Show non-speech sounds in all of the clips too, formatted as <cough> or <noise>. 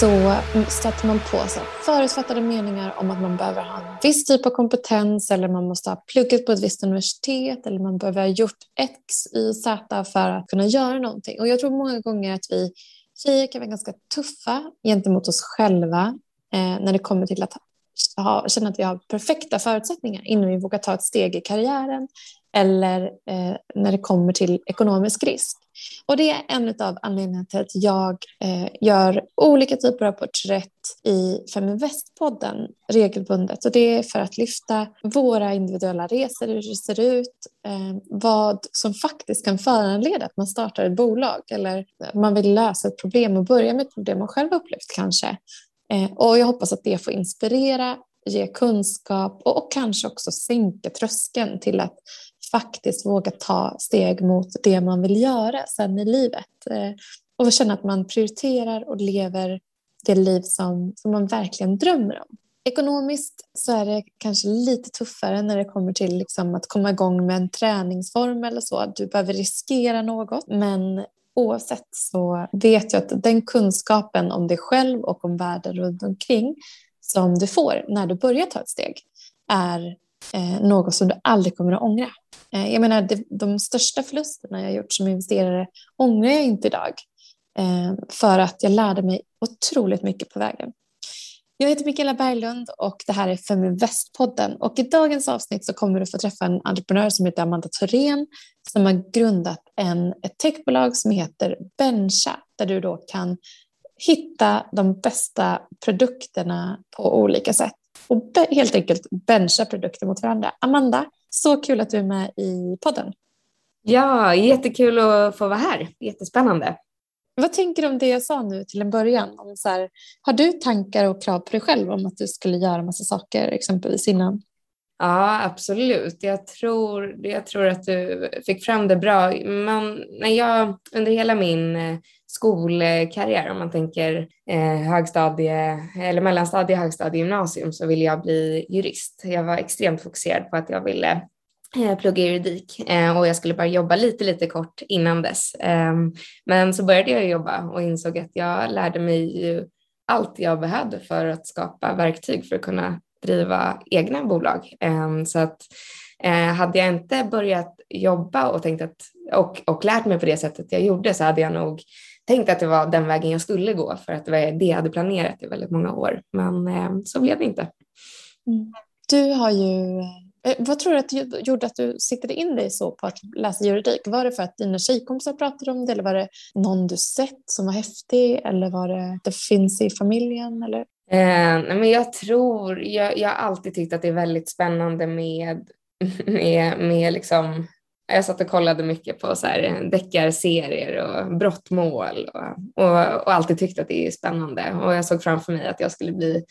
så stöter man på så förutfattade meningar om att man behöver ha en viss typ av kompetens eller man måste ha pluggat på ett visst universitet eller man behöver ha gjort X, Y, Z för att kunna göra någonting. Och jag tror många gånger att vi tjejer kan vara ganska tuffa gentemot oss själva eh, när det kommer till att ha, känna att vi har perfekta förutsättningar innan vi vågar ta ett steg i karriären eller eh, när det kommer till ekonomisk risk. Och det är en av anledningarna till att jag eh, gör olika typer av porträtt i Feminvest-podden regelbundet. Och det är för att lyfta våra individuella resor, hur det ser ut, eh, vad som faktiskt kan föranleda att man startar ett bolag eller man vill lösa ett problem och börja med ett problem man själv upplevt kanske. Eh, och jag hoppas att det får inspirera, ge kunskap och, och kanske också sänka tröskeln till att faktiskt våga ta steg mot det man vill göra sen i livet. Eh, och känna att man prioriterar och lever det liv som, som man verkligen drömmer om. Ekonomiskt så är det kanske lite tuffare när det kommer till liksom att komma igång med en träningsform eller så. Du behöver riskera något, men oavsett så vet jag att den kunskapen om dig själv och om världen runt omkring som du får när du börjar ta ett steg är eh, något som du aldrig kommer att ångra. Eh, jag menar, det, de största förlusterna jag gjort som investerare ångrar jag inte idag. Eh, för att jag lärde mig otroligt mycket på vägen. Jag heter Mikaela Berglund och det här är Feminvest-podden. Och I dagens avsnitt så kommer du få träffa en entreprenör som heter Amanda Thorén som har grundat en, ett techbolag som heter Bencha där du då kan hitta de bästa produkterna på olika sätt och helt enkelt bencha produkter mot varandra. Amanda, så kul att du är med i podden. Ja, jättekul att få vara här. Jättespännande. Vad tänker du om det jag sa nu till en början? Om så här, har du tankar och krav på dig själv om att du skulle göra massa saker exempelvis innan? Ja, absolut. Jag tror, jag tror att du fick fram det bra. Man, när jag under hela min eh, skolkarriär, om man tänker eh, högstadie eller mellanstadie, högstadie, gymnasium, så ville jag bli jurist. Jag var extremt fokuserad på att jag ville Eh, plugga juridik eh, och jag skulle bara jobba lite, lite kort innan dess. Ehm, men så började jag jobba och insåg att jag lärde mig ju allt jag behövde för att skapa verktyg för att kunna driva egna bolag. Ehm, så att eh, hade jag inte börjat jobba och, tänkt att, och, och lärt mig på det sättet jag gjorde så hade jag nog tänkt att det var den vägen jag skulle gå för att det var det jag hade planerat i väldigt många år. Men ehm, så blev det inte. Mm. Du har ju Eh, vad tror du att gjorde att du siktade in dig så på att läsa juridik? Var det för att dina tjejkompisar pratade om det eller var det någon du sett som var häftig eller var det det finns i familjen? Eller? Eh, men jag tror, jag, jag har alltid tyckt att det är väldigt spännande med, <laughs> med, med liksom, jag satt och kollade mycket på så här deckarserier och brottmål och, och, och alltid tyckt att det är spännande. Och jag såg framför mig att jag skulle bli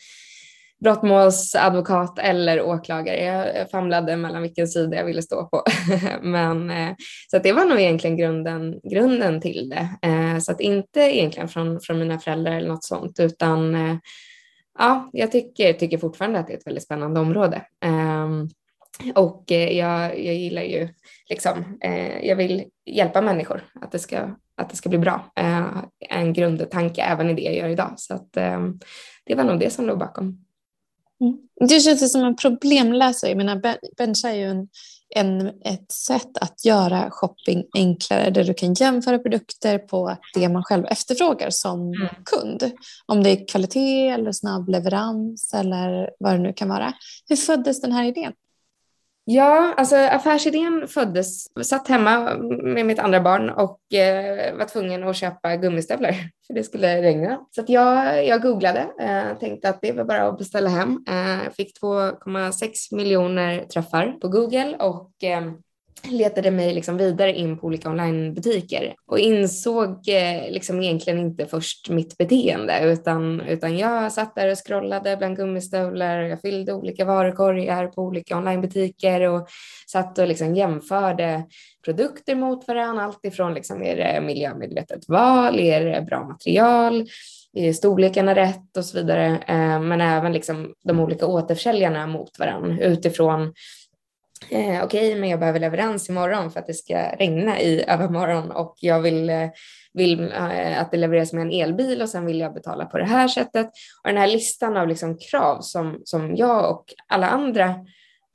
brottmålsadvokat eller åklagare. Jag famlade mellan vilken sida jag ville stå på. <laughs> Men, eh, så att det var nog egentligen grunden, grunden till det. Eh, så att inte egentligen från, från mina föräldrar eller något sånt utan eh, ja, jag tycker, tycker fortfarande att det är ett väldigt spännande område. Ehm, och jag, jag gillar ju, liksom, jag vill hjälpa människor att det ska, att det ska bli bra. En grundtanke även i det jag gör idag. Så att, ehm, det var nog det som låg bakom. Mm. Du känns som en problemlösare. Jag menar, Bencha är ju en en, ett sätt att göra shopping enklare där du kan jämföra produkter på det man själv efterfrågar som mm. kund. Om det är kvalitet eller snabb leverans eller vad det nu kan vara. Hur föddes den här idén? Ja, alltså affärsidén föddes, satt hemma med mitt andra barn och eh, var tvungen att köpa gummistövlar för det skulle regna. Så att jag, jag googlade, eh, tänkte att det var bara att beställa hem. Eh, fick 2,6 miljoner träffar på Google och eh, letade mig liksom vidare in på olika onlinebutiker och insåg eh, liksom egentligen inte först mitt beteende utan, utan jag satt där och scrollade bland gummistövlar, jag fyllde olika varukorgar på olika onlinebutiker och satt och liksom jämförde produkter mot varandra, allt ifrån liksom, är det miljömedvetet val, är det bra material, är storlekarna rätt och så vidare, eh, men även liksom de olika återförsäljarna mot varandra utifrån eh, okej, okay, men jag behöver leverans imorgon för att det ska regna i övermorgon och jag vill, eh, vill eh, att det levereras med en elbil och sen vill jag betala på det här sättet. Och den här listan av liksom krav som, som jag och alla andra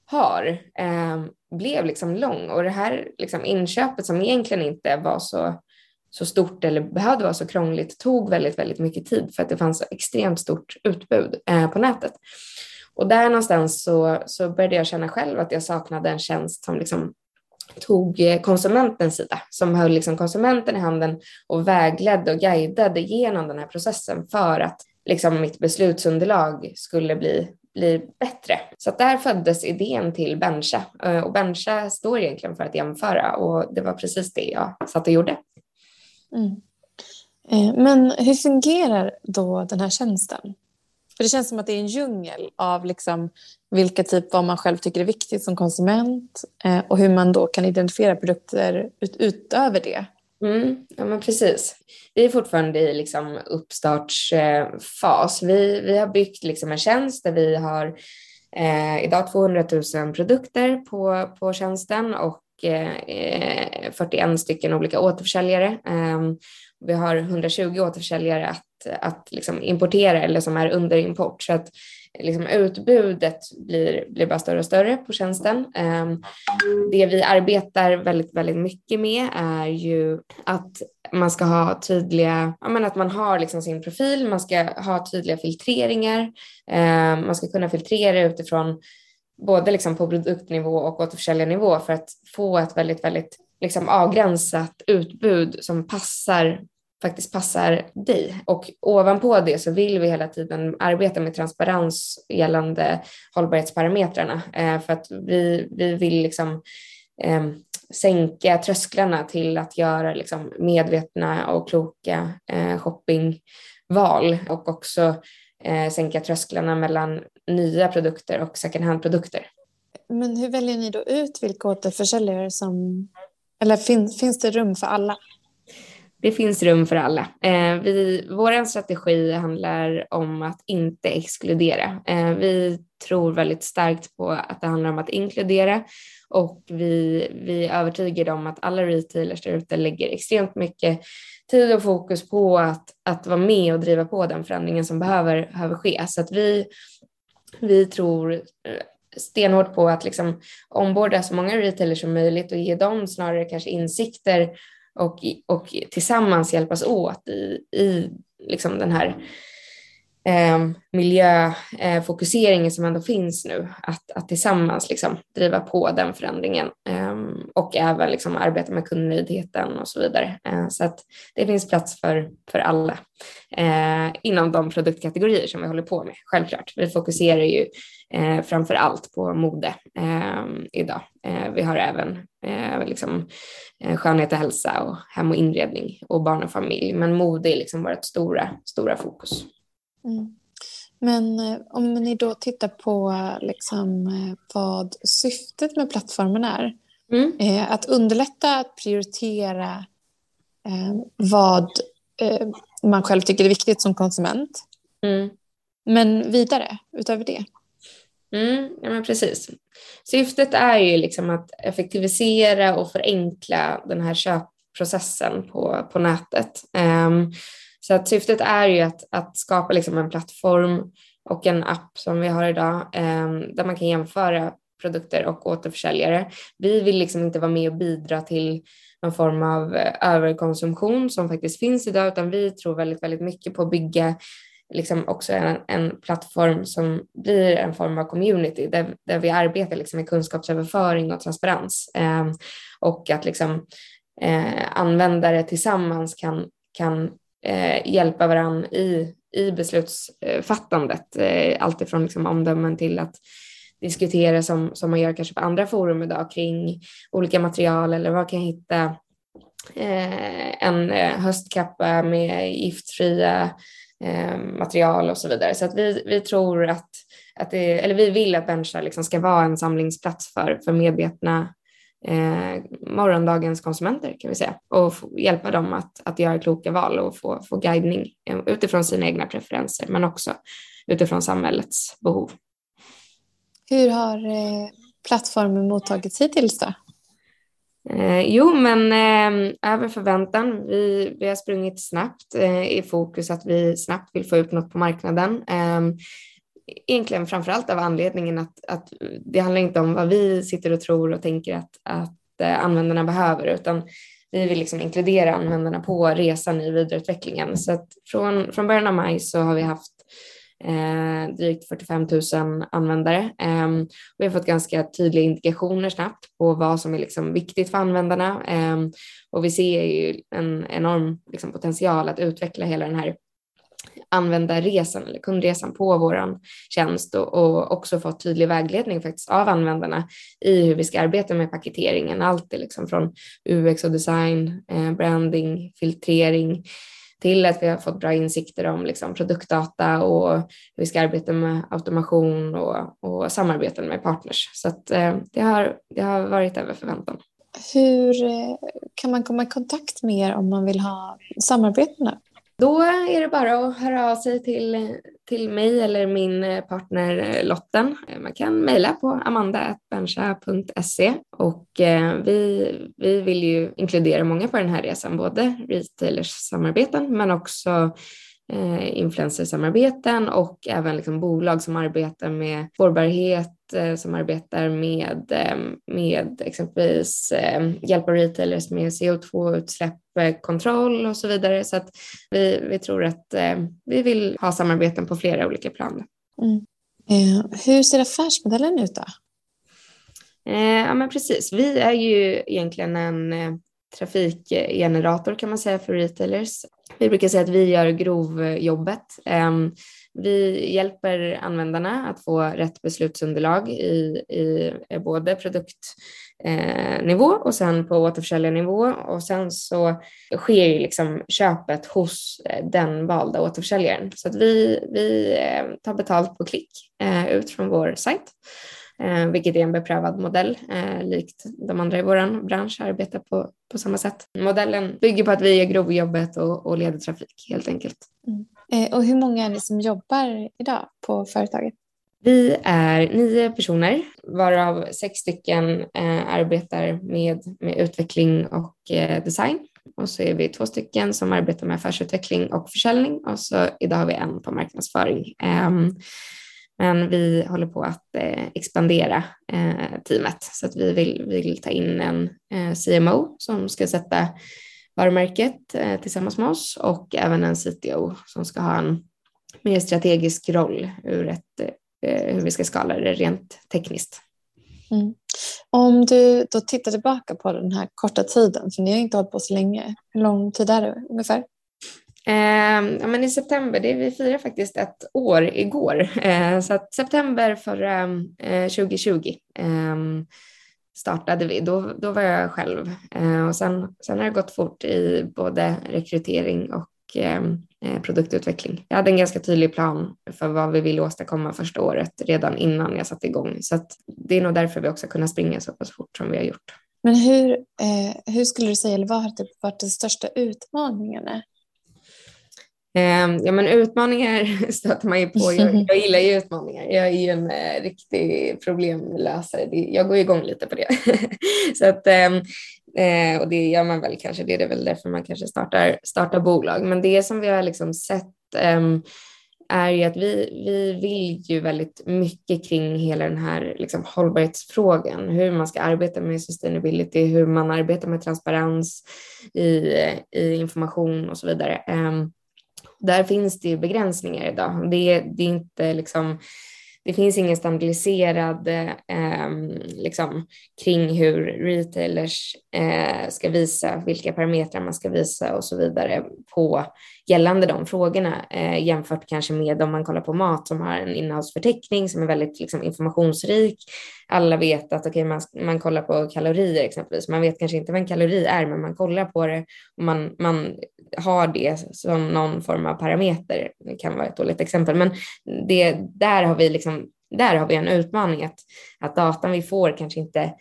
har eh, blev liksom lång och det här liksom inköpet som egentligen inte var så, så stort eller behövde vara så krångligt tog väldigt, väldigt mycket tid för att det fanns så extremt stort utbud eh, på nätet. Och där någonstans så, så började jag känna själv att jag saknade en tjänst som liksom tog eh, konsumentens sida, som höll liksom konsumenten i handen och vägledde och guidade genom den här processen för att liksom mitt beslutsunderlag skulle bli, bli bättre. Så att där föddes idén till Bencha eh, och Bencha står egentligen för att jämföra och det var precis det jag satt och gjorde. Mm. Eh, men hur fungerar då den här tjänsten? För det känns som att det är en djungel av liksom vilka typ vad man själv tycker är viktigt som konsument eh, och hur man då kan identifiera produkter ut, utöver det. Mm, ja men precis. Vi är fortfarande i liksom uppstartsfas. Vi, vi har byggt liksom en tjänst där vi har eh, idag 200 000 produkter på, på tjänsten och eh, eh 41 stycken olika återförsäljare. Ehm, vi har 120 återförsäljare att att liksom importera eller som är under import. Så att liksom utbudet blir, blir bara större och större på tjänsten. Ehm, det vi arbetar väldigt, väldigt mycket med är ju att man ska ha tydliga, menar, att man har liksom sin profil, man ska ha tydliga filtreringar, ehm, man ska kunna filtrera utifrån både liksom på produktnivå och återförsäljarnivå för att få ett väldigt, väldigt liksom avgränsat utbud som passar faktiskt passar dig. Och ovanpå det så vill vi hela tiden arbeta med transparens gällande hållbarhetsparametrarna eh, för att vi, vi vill liksom eh, sänka trösklarna till att göra liksom medvetna och kloka eh, shoppingval och också eh, sänka trösklarna mellan nya produkter och second hand-produkter. Men hur väljer ni då ut vilka återförsäljare som... Eller finns, finns det rum för alla? det finns rum för alla. Eh, vi, vår strategi handlar om att inte exkludera. Eh, vi tror väldigt starkt på att det handlar om att inkludera och vi, vi är övertygade om att alla retailers där ute lägger extremt mycket tid och fokus på att, att vara med och driva på den förändringen som behöver, behöver ske. Så att vi, vi tror eh, stenhårt på att liksom omborda så många retailers som möjligt och ge dem snarare kanske insikter och, och tillsammans hjälpas åt i, i liksom den här eh, miljöfokuseringen eh, som ändå finns nu, att, att tillsammans liksom driva på den förändringen eh, och även liksom arbeta med kundnöjdheten och så vidare. Eh, så att det finns plats för, för alla eh, inom de produktkategorier som vi håller på med, självklart. Vi fokuserar ju eh, framför allt på mode ehm, idag. Vi har även liksom, skönhet och hälsa och hem och inredning och barn och familj. Men mode är liksom vårt stora, stora fokus. Mm. Men eh, om ni då tittar på liksom, eh, vad syftet med plattformen är. Mm. Eh, att underlätta att prioritera vad man själv tycker är viktigt som konsument. Mm. Men vidare, utöver det? Mm, ja, men precis. Syftet är ju liksom att effektivisera och förenkla den här köpprocessen på, på nätet. Um, så att syftet är ju att, att skapa liksom en plattform och en app som vi har idag ehm, där man kan jämföra produkter och återförsäljare. Vi vill liksom inte vara med och bidra till någon form av eh, överkonsumtion som faktiskt finns idag, utan vi tror väldigt, väldigt mycket på att bygga liksom också en, en plattform som blir en form av community där, där vi arbetar liksom med kunskapsöverföring och transparens eh, och att liksom, eh, användare tillsammans kan, kan eh, hjälpa varandra i, i beslutsfattandet. Eh, alltifrån liksom omdömen till att diskutera som, som man gör kanske på andra forum idag kring olika material eller vad kan jag hitta eh, en eh, höstkappa med giftfria eh, material och så vidare. Så att vi, vi tror att, att det, eller vi vill att Bencha liksom ska vara en samlingsplats för, för medvetna eh, morgondagens konsumenter kan vi säga och hjälpa dem att, att göra kloka val och få, få guidning eh, utifrån sina egna preferenser men också utifrån samhällets behov. Hur har eh, plattformen mottagits hittills då? Eh, jo, men eh, över förväntan. Vi, vi har sprungit snabbt eh, i fokus att vi snabbt vill få ut något på marknaden. Egentligen framför allt av anledningen att, att det handlar inte om vad vi sitter och tror och tänker att, att eh, användarna behöver, utan vi vill liksom inkludera användarna på resan i vidareutvecklingen. Så att från, från början av maj så har vi haft eh, drygt 45 000 användare. Eh, vi har fått ganska tydliga indikationer snabbt på vad som är liksom viktigt för användarna eh, och vi ser ju en enorm liksom, potential att utveckla hela den här användarresan eller kundresan på vår tjänst och, och, också fått tydlig vägledning faktiskt av användarna i hur vi ska arbeta med paketeringen. Allt är liksom från UX och design, eh, branding, filtrering till att vi har fått bra insikter om liksom, produktdata och hur vi ska arbeta med automation och, och samarbeten med partners. Så att, eh, det, har, det har varit över förväntan. Hur eh, kan man komma i kontakt med er om man vill ha samarbeten? Då är det bara att höra av sig till, till mig eller min eh, partner eh, Lotten. Man kan mejla på amanda.bencha.se och eh, vi, vi vill ju inkludera många på den här resan, både retailers samarbeten men också influencersamarbeten och även liksom bolag som arbetar med spårbarhet, som arbetar med, eh, med exempelvis eh, hjälpa retailers med CO2-utsläppskontroll och så vidare. Så att vi, vi tror att eh, vi vill ha samarbeten på flera olika plan. Mm. Eh, hur ser affärsmodellen ut då? ja men precis, vi är ju egentligen en trafikgenerator kan man säga för retailers. Vi brukar säga att vi gör grovjobbet. Vi hjälper användarna att få rätt beslutsunderlag i, i eh, både produktnivå eh, och sen på återförsäljarnivå och sen så sker ju liksom köpet hos eh, den valda återförsäljaren. Så att vi, vi tar betalt på klick eh, ut från vår sajt eh, vilket är en beprövad modell, eh, likt de andra i vår bransch arbetar på, på samma sätt. Modellen bygger på att vi gör grovjobbet och, och leder trafik helt enkelt. Mm. Eh, och hur många är ni som jobbar idag på företaget? Vi är nio personer varav sex stycken eh, arbetar med, med utveckling och eh, design. Och så är vi två stycken som arbetar med affärsutveckling och försäljning och så idag har vi en på marknadsföring. Eh, men vi håller på att eh, expandera eh, teamet så att vi vill, vill ta in en eh, CMO som ska sätta varumärket eh, tillsammans med oss och även en CTO som ska ha en mer strategisk roll ur ett, eh, hur vi ska skala det rent tekniskt. Mm. Om du då tittar tillbaka på den här korta tiden, för ni har inte hållit på så länge, hur lång tid är det ungefär? Eh, ja, men I september, det, vi firar faktiskt ett år igår, eh, så september förra eh, 2020 ehm, startade vi. Då, då var jag själv eh, och sen, sen har det gått fort i både rekrytering och ehm, eh, produktutveckling. Jag hade en ganska tydlig plan för vad vi ville åstadkomma första året redan innan jag satte igång. Så att det är nog därför vi också kunnat springa så pass fort som vi har gjort. Men hur, eh, hur skulle du säga, eller vad har typ varit de största utmaningarna ja, men utmaningar <laughs> stöter man ju på. Jag, jag gillar ju utmaningar. Jag är ju en eh, riktig problemlösare. Jag går igång lite på det. <laughs> så att, ehm, eh, och det gör man väl kanske. Det är väl därför man kanske startar, startar bolag. Men det som vi har liksom sett eh, är ju att vi, vi vill ju väldigt mycket kring hela den här liksom, hållbarhetsfrågan, hur man ska arbeta med sustainability, hur man arbetar med transparens i, i information och så vidare. Um, där finns det ju begränsningar idag. Det, det är inte liksom det finns ingen standardiserad eh, liksom, kring hur retailers eh, ska visa, vilka parametrar man ska visa och så vidare på gällande de frågorna eh, jämfört kanske med om man kollar på mat som har en innehållsförteckning som är väldigt liksom, informationsrik. Alla vet att okay, man, man kollar på kalorier exempelvis. Man vet kanske inte vad en kalori är, men man kollar på det och man, man har det som någon form av parameter. Det kan vara ett dåligt exempel, men det, där har vi liksom där har vi en utmaning att, att datan vi får kanske inte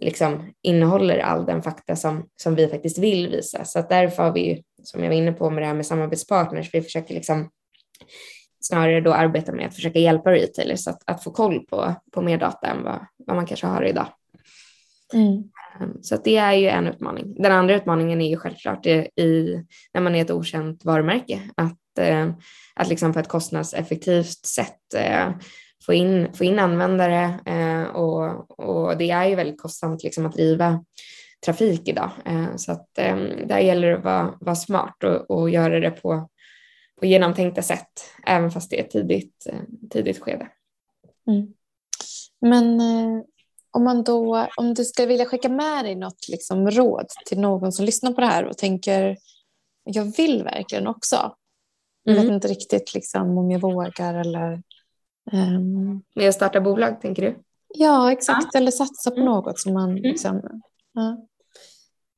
liksom innehåller all den fakta som, som vi faktiskt vill visa. Så att därför har vi, som jag var inne på med det här med samarbetspartners, vi försöker liksom snarare då arbeta med att försöka hjälpa retailers att, att få koll på, på mer data än vad, vad man kanske har idag. Mm. Ehm, så det är ju en utmaning. Den andra utmaningen är ju självklart i, när man är ett okänt varumärke, att, eh, att liksom på ett kostnadseffektivt sätt eh, få, in, få in användare eh, och, och det är ju väldigt kostsamt liksom att driva trafik idag. Så att där gäller det att vara, vara smart och, och göra det på, på genomtänkta sätt, även fast det är ett tidigt, tidigt skede. Mm. Men om, man då, om du skulle vilja skicka med dig något liksom, råd till någon som lyssnar på det här och tänker jag vill verkligen också. Jag vet mm. inte riktigt liksom, om jag vågar eller... Um... Med att starta bolag tänker du? Ja, exakt. Ja. Eller satsa på mm. något som man... Mm. Liksom, ja.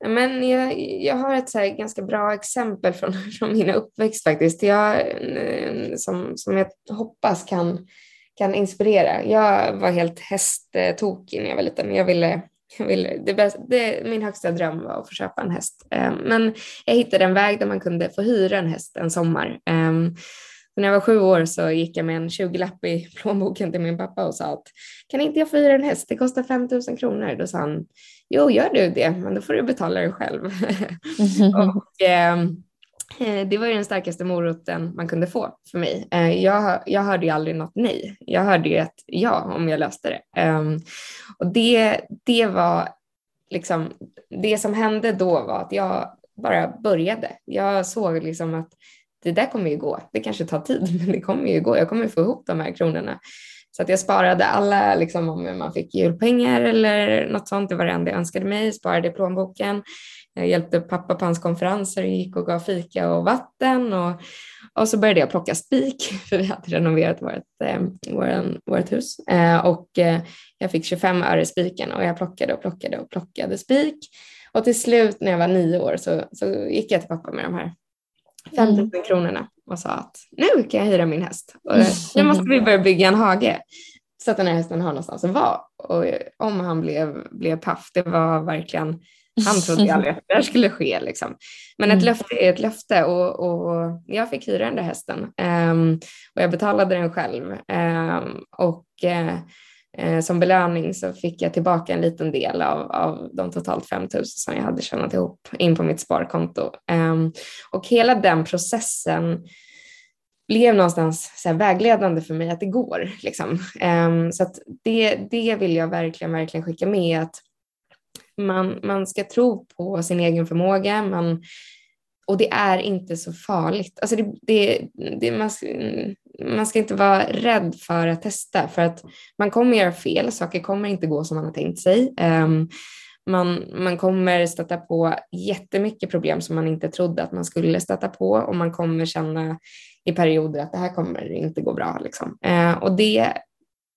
Men jag, jag har ett så ganska bra exempel från, <laughs> från min uppväxt faktiskt. Jag, som, som jag hoppas kan kan inspirera. Jag var helt hästtokig när jag var liten. Jag ville, jag ville, det bästa, det, min högsta dröm var att få köpa en häst. Um, men jag hittade en väg där man kunde få hyra en häst en sommar. När jag var sju år så gick jag med en 20-lapp i plånboken till min pappa och sa att kan inte jag få hyra en häst? Det kostar 5 000 kronor. Då sa han, jo gör du det, men då får du betala det själv. <laughs> och, um, Eh, det var ju den starkaste moroten man kunde få för mig. Eh, jag, jag hörde ju aldrig något nej. Jag hörde ju ett ja om jag löste det. Ehm, och det, det var liksom, det som hände då var att jag bara började. Jag såg liksom att det där kommer ju gå. Det kanske tar tid, <laughs> men det kommer ju gå. Jag kommer få ihop de här kronorna. Så att jag sparade alla, liksom, om man fick julpengar eller något sånt, det var det enda jag önskade mig, sparade i plånboken. Jag hjälpte pappa på hans konferenser och gick och gav fika och vatten och, och så började jag plocka spik <laughs> för vi hade renoverat vårt, eh, våran, vårt hus och eh, och eh, jag fick 25 öre spiken och jag plockade och plockade och plockade spik och till slut när jag var nio år så, så gick jag till pappa med de här 5 000 mm. kronorna och sa att nu kan jag hyra min häst och <laughs> nu måste vi börja bygga en hage så att den här hästen har någonstans att vara. Och om han blev, blev paff, det var verkligen han trodde aldrig att det där skulle ske. Liksom. Men ett mm. löfte är ett löfte och, och jag fick hyra den där hästen um, och jag betalade den själv. Um, och uh, Eh, som belöning så fick jag tillbaka en liten del av, av de totalt 5 000 som jag hade tjänat ihop in på mitt sparkonto. Ehm, och hela den processen blev någonstans så vägledande för mig att det går. Liksom. Ehm, så att det, det vill jag verkligen, verkligen skicka med att man, man ska tro på sin egen förmåga. Man, och det är inte så farligt. Alltså det, det, det, man, man ska inte vara rädd för att testa för att man kommer göra fel. Saker kommer inte gå som man har tänkt sig. Um, man, man kommer stöta på jättemycket problem som man inte trodde att man skulle stöta på och man kommer känna i perioder att det här kommer inte gå bra. Liksom. Ehm, och det,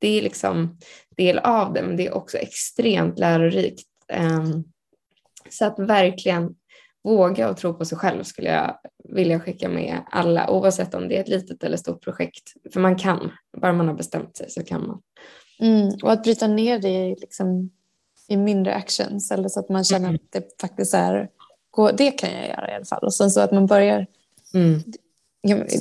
det är liksom del av det, men det är också extremt lärorikt ehm, så att verkligen våga och tro på sig själv skulle jag vilja skicka med alla, oavsett om det är ett litet eller stort projekt. För man kan, bara man har bestämt sig så kan man. Mm, och att bryta ner det i, liksom, i mindre actions, eller så att man känner mm. att det faktiskt är, det kan jag göra i alla fall. Och sen så att man börjar, mm.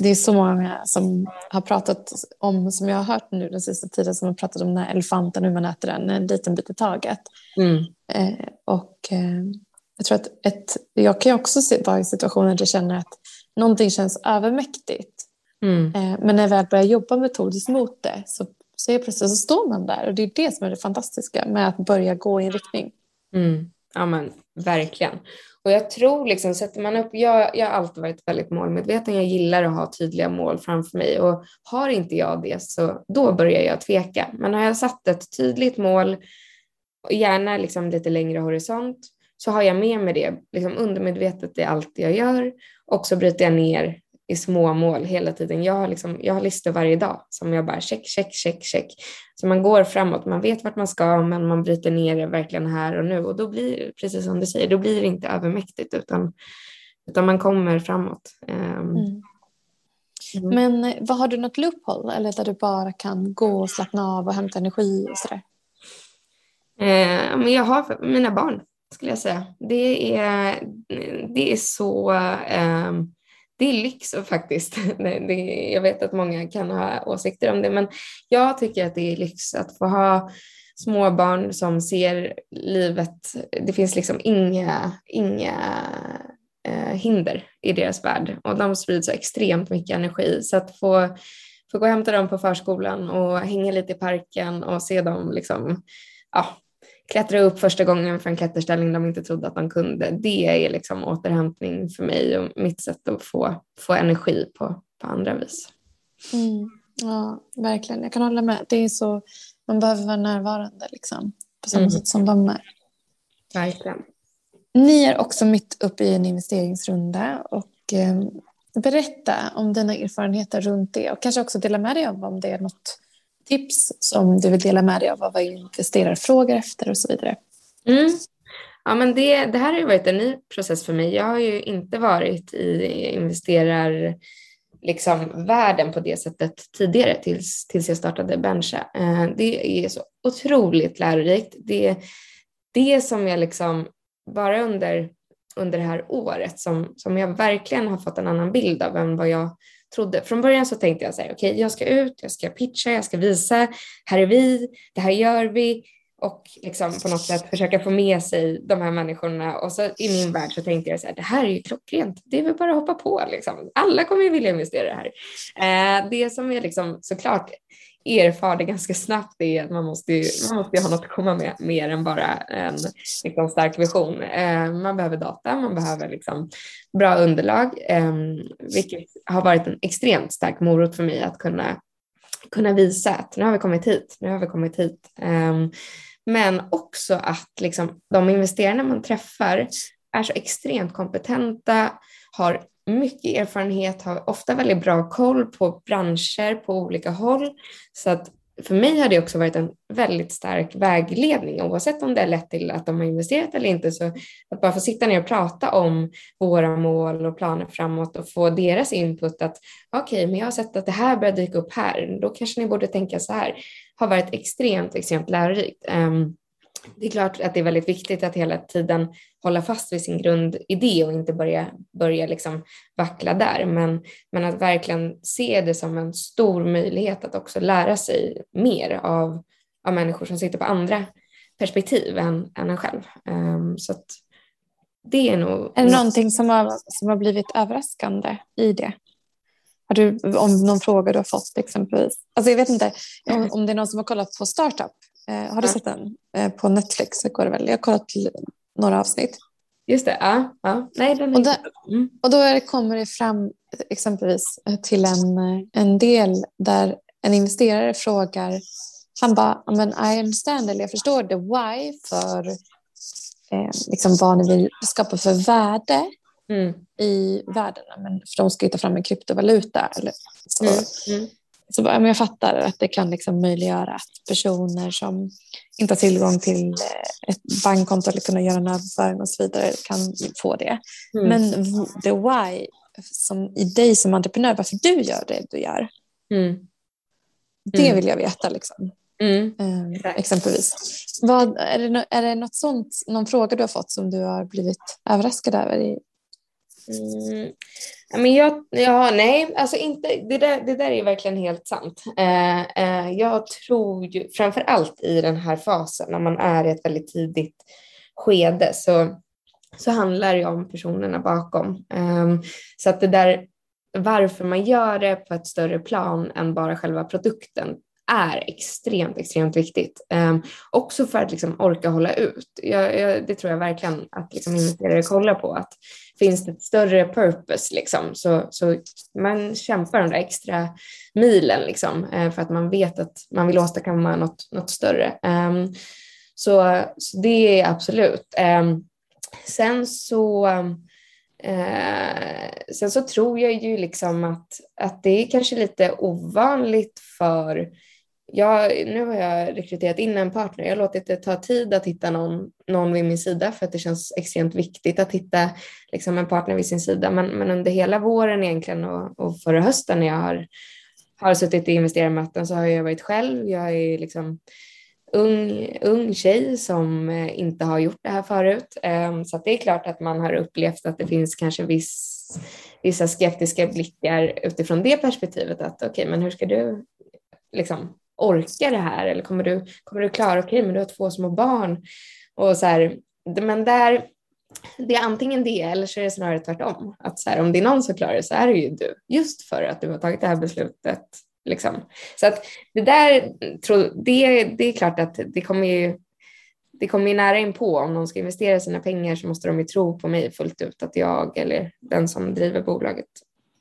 det är så många som har pratat om, som jag har hört nu den sista tiden, som har pratat om den här elefanten, hur man äter den en liten bit i taget. Mm. Eh, och eh, jag tror att ett, jag kan också vara i situationer där jag känner att någonting känns övermäktigt. Mm. Eh, men när jag väl börjar jobba metodiskt mot det så, så är plötsligt så står man där. Och det är det som är det fantastiska med att börja gå i en riktning. Mm. Ja men verkligen. Och jag tror liksom, sätter man upp, jag, jag har alltid varit väldigt målmedveten, jag gillar att ha tydliga mål framför mig och har inte jag det så då börjar jag tveka. Men har jag satt ett tydligt mål gärna liksom lite längre horisont, så har jag med mig det liksom undermedvetet i allt jag gör och så bryter jag ner i små mål hela tiden. Jag har, liksom, jag har listor varje dag som jag bara check, check, check, check. Så man går framåt, man vet vart man ska men man bryter ner det verkligen här och nu och då blir det, precis som du säger, då blir det inte övermäktigt utan, utan man kommer framåt. Um, mm. Mm. Men eh, vad har du något loophole eller där du bara kan gå och slappna av och hämta energi och sådär? Eh, men jag har mina barn skulle jag säga. Det är, det är så, ehm, det är lyx faktiskt. <laughs> Det, jag vet att många kan ha åsikter om det, men jag tycker att det är lyx att få ha småbarn som ser livet, det finns liksom inga, inga eh, hinder i deras värld och de sprider så extremt mycket energi. Så att få, få gå och hämta dem på förskolan och hänga lite i parken och se dem liksom, ja, klättra upp första gången för en klätterställning de inte trodde att de kunde. Det är liksom återhämtning för mig och mitt sätt att få, få energi på, på andra vis. Mm. Ja, verkligen. Jag kan hålla med. Det är så, man behöver vara närvarande liksom, på samma mm. sätt som de är. Verkligen. Ni är också mitt uppe i en investeringsrunda och eh, berätta om dina erfarenheter runt det och kanske också dela med dig av om det är något tips som du vill dela med dig av, vad investerare frågar efter och så vidare. Mm. Ja, men det, det här har ju varit en ny process för mig. Jag har ju inte varit i investerar liksom världen på det sättet tidigare tills, tills jag startade Bencha. Eh, det är så otroligt lärorikt. Det, det som jag liksom bara under, under det här året som, som jag verkligen har fått en annan bild av än vad jag trodde. Från början så tänkte jag så här, okej, okay, jag ska ut, jag ska pitcha, jag ska visa, här är vi, det här gör vi och liksom på något sätt försöka få med sig de här människorna. Och så i min värld så tänkte jag så här, det här är ju klockrent, det är väl bara att hoppa på liksom. Alla kommer ju vilja investera i det här. Eh, det som är liksom såklart erfarde ganska snabbt är att man måste, ju, man måste ha något att komma med mer än bara en liksom, stark vision. Eh, man behöver data, man behöver liksom, bra underlag, eh, vilket har varit en extremt stark morot för mig att kunna, kunna visa att nu har vi kommit hit, nu har vi kommit hit. Eh, men också att liksom, de investerarna man träffar är så extremt kompetenta, har mycket erfarenhet, har ofta väldigt bra koll på branscher på olika håll. Så att för mig har det också varit en väldigt stark vägledning oavsett om det är lett till att de har investerat eller inte. Så att bara få sitta ner och prata om våra mål och planer framåt och få deras input att okej, okay, men jag har sett att det här börjar dyka upp här. Då kanske ni borde tänka så här. Har varit extremt, extremt lärorikt. Um, det är klart att det är väldigt viktigt att hela tiden hålla fast vid sin grundidé och inte börja, börja liksom vackla där. Men, men att verkligen se det som en stor möjlighet att också lära sig mer av, av människor som sitter på andra perspektiv än, än en själv. Um, så det är nog... Är det någonting som har, som har blivit överraskande i det? Har du, om någon fråga du har fått exempelvis? Alltså jag vet inte om, om det är någon som har kollat på Startup har du sett den? Eh, på Netflix går det väl. Jag har kollat några avsnitt. Just det, ja. ja. Nej, den och, där, mm. och då det, kommer det fram exempelvis eh, till en, en del där en investerare frågar, han bara, men I understand, eller jag förstår the why för eh, liksom vad ni vill skapa för värde mm. i världen. Men för de ska ju ta fram en kryptovaluta. Eller så. Mm. Så jag fattar att det kan liksom möjliggöra att personer som inte har tillgång till eh, ett bankkonto eller kunna göra en överföring och så vidare kan få det. Mm. Men the why som i dig som entreprenör, varför du gör det du gör. Mm. Det mm. vill jag veta. Liksom. Mm. Eh, exempelvis. Vad, är, det, är det något sånt, någon fråga du har fått som du har blivit överraskad över i, Mm. Men jag, ja, nej, alltså inte, det, där, det där är verkligen helt sant. Eh, eh, jag tror ju framför allt i den här fasen när man är i ett väldigt tidigt skede så, så handlar det om personerna bakom. Eh, så att det där varför man gör det på ett större plan än bara själva produkten är extremt, extremt viktigt. Um, också för att liksom orka hålla ut. Jag, jag, det tror jag verkligen att liksom investerare kollar på. Att finns det ett större purpose liksom, så, så man kämpar de där extra milen liksom, eh, för att man vet att man vill åstadkomma något, något större. Um, så, så, det är absolut. Um, sen så Eh, sen så tror jag ju liksom att, att det är kanske lite ovanligt för jag, nu har jag rekryterat in en partner. Jag har låtit det ta tid att hitta någon, någon vid min sida för att det känns extremt viktigt att hitta liksom, en partner vid sin sida. Men, men under hela våren egentligen och, och förra hösten när jag har, har suttit i investerarmöten så har jag varit själv. Jag är liksom ung, ung tjej som eh, inte har gjort det här förut. Ehm, så det är klart att man har upplevt att det finns kanske viss, vissa skeptiska blickar utifrån det perspektivet att okej, okay, men hur ska du liksom orka det här eller kommer du, kommer du klara, okej okay, men du har två små barn och så här, men där, det är antingen det eller så är det snarare tvärtom. Att så här, om det är någon som klarar det så är det ju du, just för att du har tagit det här beslutet. Liksom. Så att det där, det, det är klart att det kommer ju det kommer ju nära in på om någon ska investera sina pengar så måste de ju tro på mig fullt ut att jag eller den som driver bolaget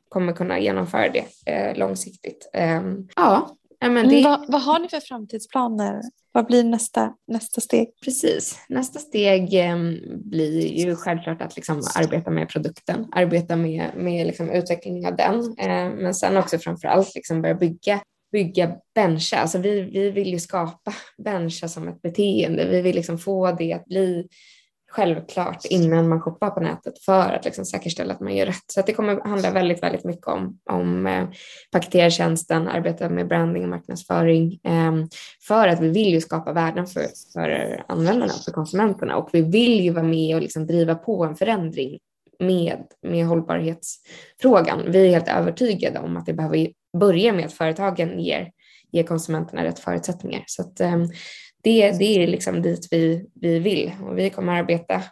kommer kunna genomföra det eh, långsiktigt. Eh, ja, men det... Vad, vad, har ni för framtidsplaner? Vad blir nästa, nästa steg? Precis, nästa steg eh, blir ju självklart att liksom arbeta med produkten, arbeta med, med liksom utvecklingen av den, eh, men sen också framför allt liksom börja bygga bygga bencha. Alltså vi, vi vill ju skapa bencha som ett beteende. Vi vill liksom få det att bli självklart innan man shoppar på nätet för att liksom säkerställa att man gör rätt. Så att det kommer handla väldigt, väldigt mycket om, om eh, paketera tjänsten, arbeta med branding och marknadsföring eh, för att vi vill ju skapa värden för, för användarna, för konsumenterna och vi vill ju vara med och liksom driva på en förändring med, med hållbarhetsfrågan. Vi är helt övertygade om att det behöver börja med att företagen ger, ger konsumenterna rätt förutsättningar. Så att, eh, det, det är liksom dit vi, vi vill och vi kommer arbeta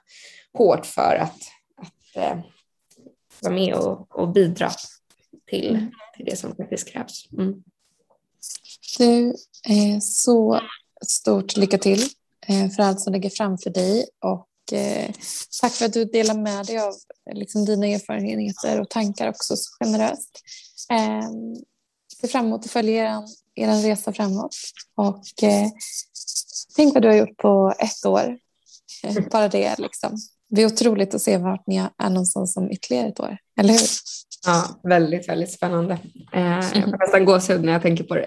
hårt för att, att uh, vara med och, och bidra till, mm. till det som faktiskt krävs. Mm. Du, eh, så stort lycka till eh, för allt som ligger framför dig och eh, tack för att du delar med dig av liksom, dina erfarenheter och tankar också så generöst. Eh, ser fram emot att följa er, er resa framåt och eh, tänk vad du har gjort på ett år. Eh, bara det liksom. Det är otroligt att se vart ni är någonstans om ytterligare ett år, eller hur? Ja, väldigt, väldigt spännande. Eh, jag får nästan gåshud när jag tänker på det.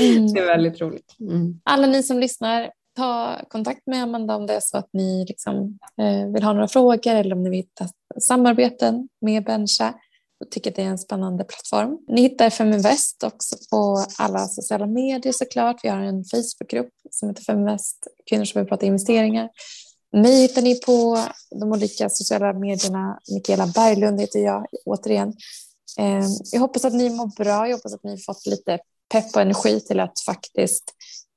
Mm. Det är väldigt roligt. Mm. Alla ni som lyssnar, ta kontakt med Amanda om det är så att ni liksom, eh, vill ha några frågor eller om ni vill hitta samarbeten med Bencha och tycker att det är en spännande plattform. Ni hittar Feminvest också på alla sociala medier såklart. Vi har en Facebookgrupp som heter Feminvest, kvinnor som vill prata investeringar. Mig hittar ni på de olika sociala medierna. Mikaela Berglund heter jag återigen. Ehm, jag hoppas att ni mår bra. Jag hoppas att ni fått lite pepp och energi till att faktiskt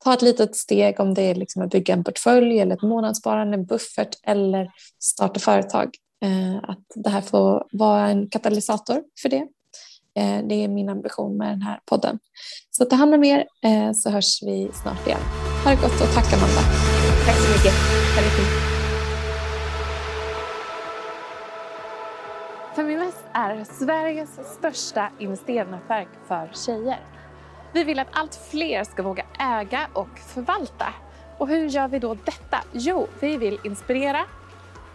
ta ett litet steg om det är liksom att bygga en portfölj eller ett månadssparande, en buffert eller starta företag. Eh, att det här får vara en katalysator för det. Eh, det är min ambition med den här podden. Så ta hand om er eh, så hörs vi snart igen. Ha det gott och tack Amanda. Tack så mycket. Feminvest är Sveriges största investeringsnätverk för tjejer. Vi vill att allt fler ska våga äga och förvalta. Och hur gör vi då detta? Jo, vi vill inspirera,